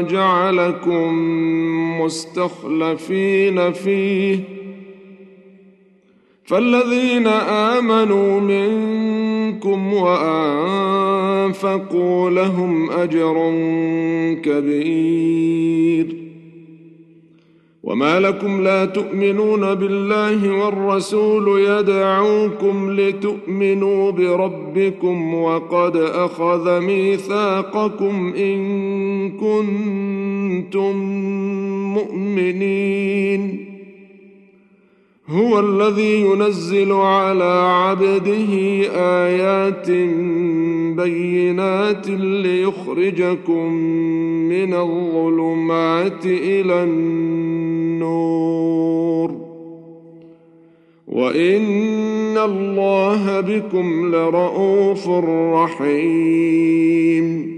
جعلكم مستخلفين فيه. فالذين آمنوا منكم وأنفقوا لهم أجر كبير. وما لكم لا تؤمنون بالله والرسول يدعوكم لتؤمنوا بربكم وقد أخذ ميثاقكم إن كنتم مؤمنين. هو الذي ينزل على عبده آيات بينات ليخرجكم من الظلمات إلى النور. وإن الله بكم لرءوف رحيم.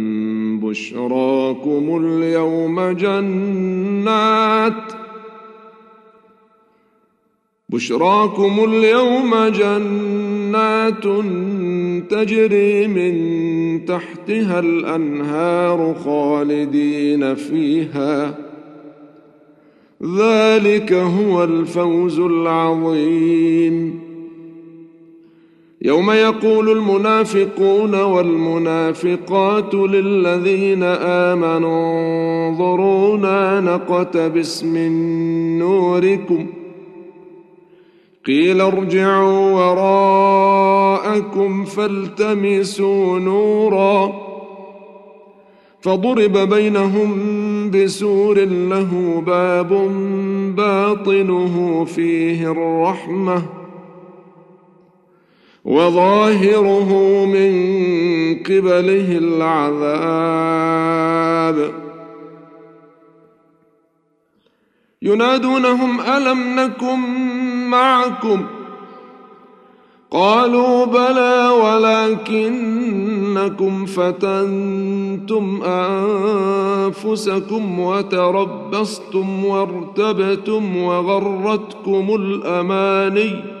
بشراكم اليوم جنات بشراكم اليوم جنات تجري من تحتها الأنهار خالدين فيها. ذلك هو الفوز العظيم. يوم يقول المنافقون والمنافقات للذين آمنوا انظرونا نقتبس من نوركم. قيل ارجعوا وراءكم فالتمسوا نورا. فضرب بينهم بسور له باب باطنه فيه الرحمة. وظاهره من قبله العذاب. ينادونهم ألم نكن معكم؟ قالوا بلى ولكنكم فتنتم أنفسكم وتربصتم وارتبتم وغرتكم الأماني.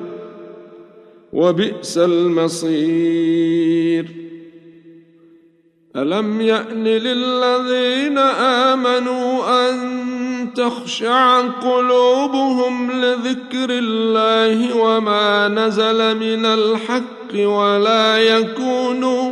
وبئس المصير. ألم يأن للذين آمنوا أن تخشع قلوبهم لذكر الله وما نزل من الحق ولا يكونوا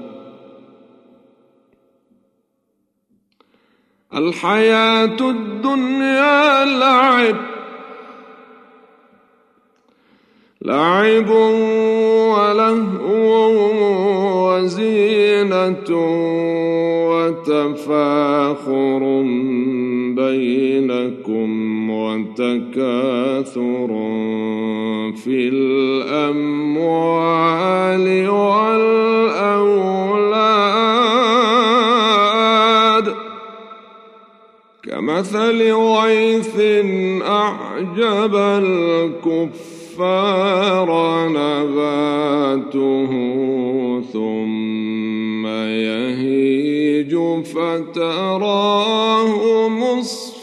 الحياة الدنيا لعب. لعب ولهو وزينة وتفاخر بينكم وتكاثر في الأموال والأولاد. كمثل غيث أعجب الكفار نباته ثم يهيج فتراه مصفرا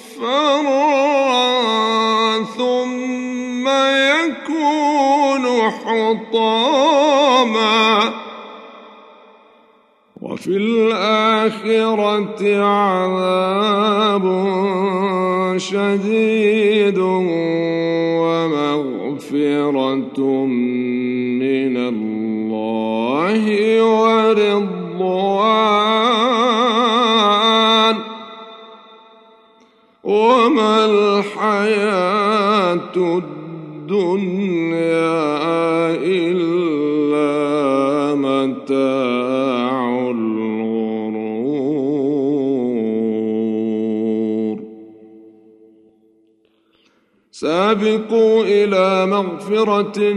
ثم يكون حطاما وفي الآخرة عذاب شديد ومغفرة مغفرة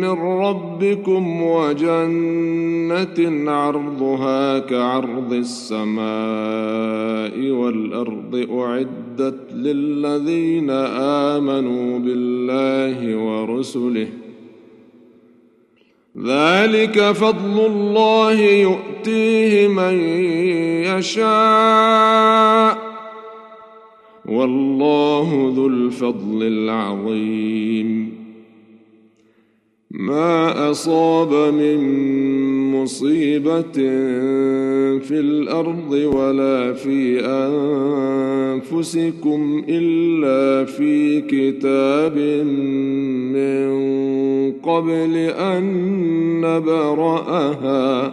من ربكم وجنة عرضها كعرض السماء والأرض أعدت للذين آمنوا بالله ورسله. ذلك فضل الله يؤتيه من يشاء. والله ذو الفضل العظيم. ما أصاب من مصيبة في الأرض ولا في أنفسكم إلا في كتاب من قبل أن نبرأها.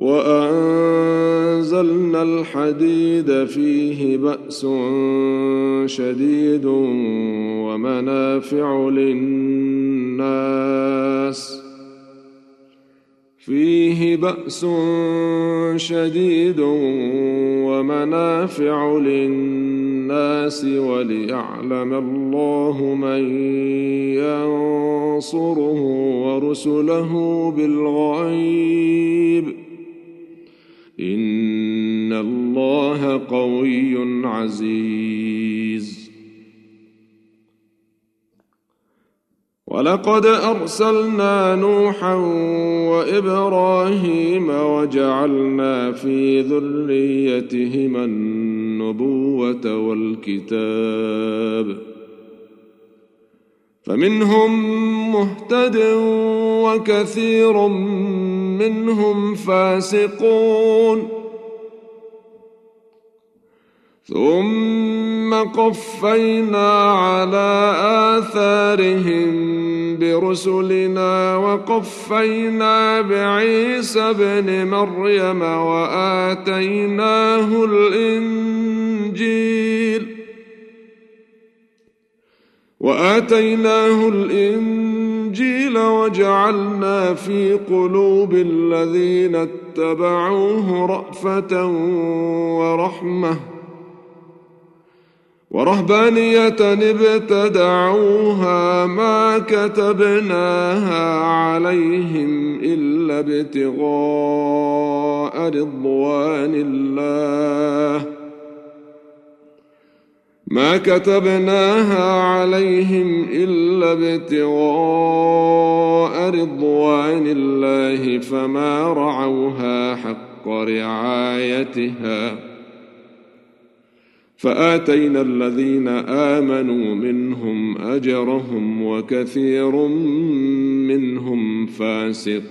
وأنزلنا الحديد فيه بأس شديد ومنافع للناس. فيه بأس شديد ومنافع للناس وليعلم الله من ينصره ورسله بالغيب. ان الله قوي عزيز. ولقد ارسلنا نوحا وابراهيم وجعلنا في ذريتهما النبوه والكتاب. فمنهم مهتد وكثير منهم فاسقون. ثم قفينا على آثارهم برسلنا وقفينا بعيسى ابن مريم وآتيناه الإنجيل. وآتيناه الإنجيل وجعلنا في قلوب الذين اتبعوه رأفة ورحمة ورهبانية ابتدعوها ما كتبناها عليهم إلا ابتغاء رضوان الله ما كتبناها عليهم إلا ابتغاء رضوان الله فما رعوها حق رعايتها. فآتينا الذين آمنوا منهم أجرهم وكثير منهم فاسقون.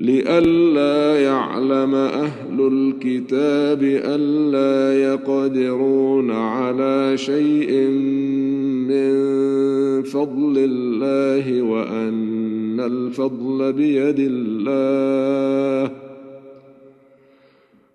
لئلا يعلم أهل الكتاب الا يقدرون على شيء من فضل الله وأن الفضل بيد الله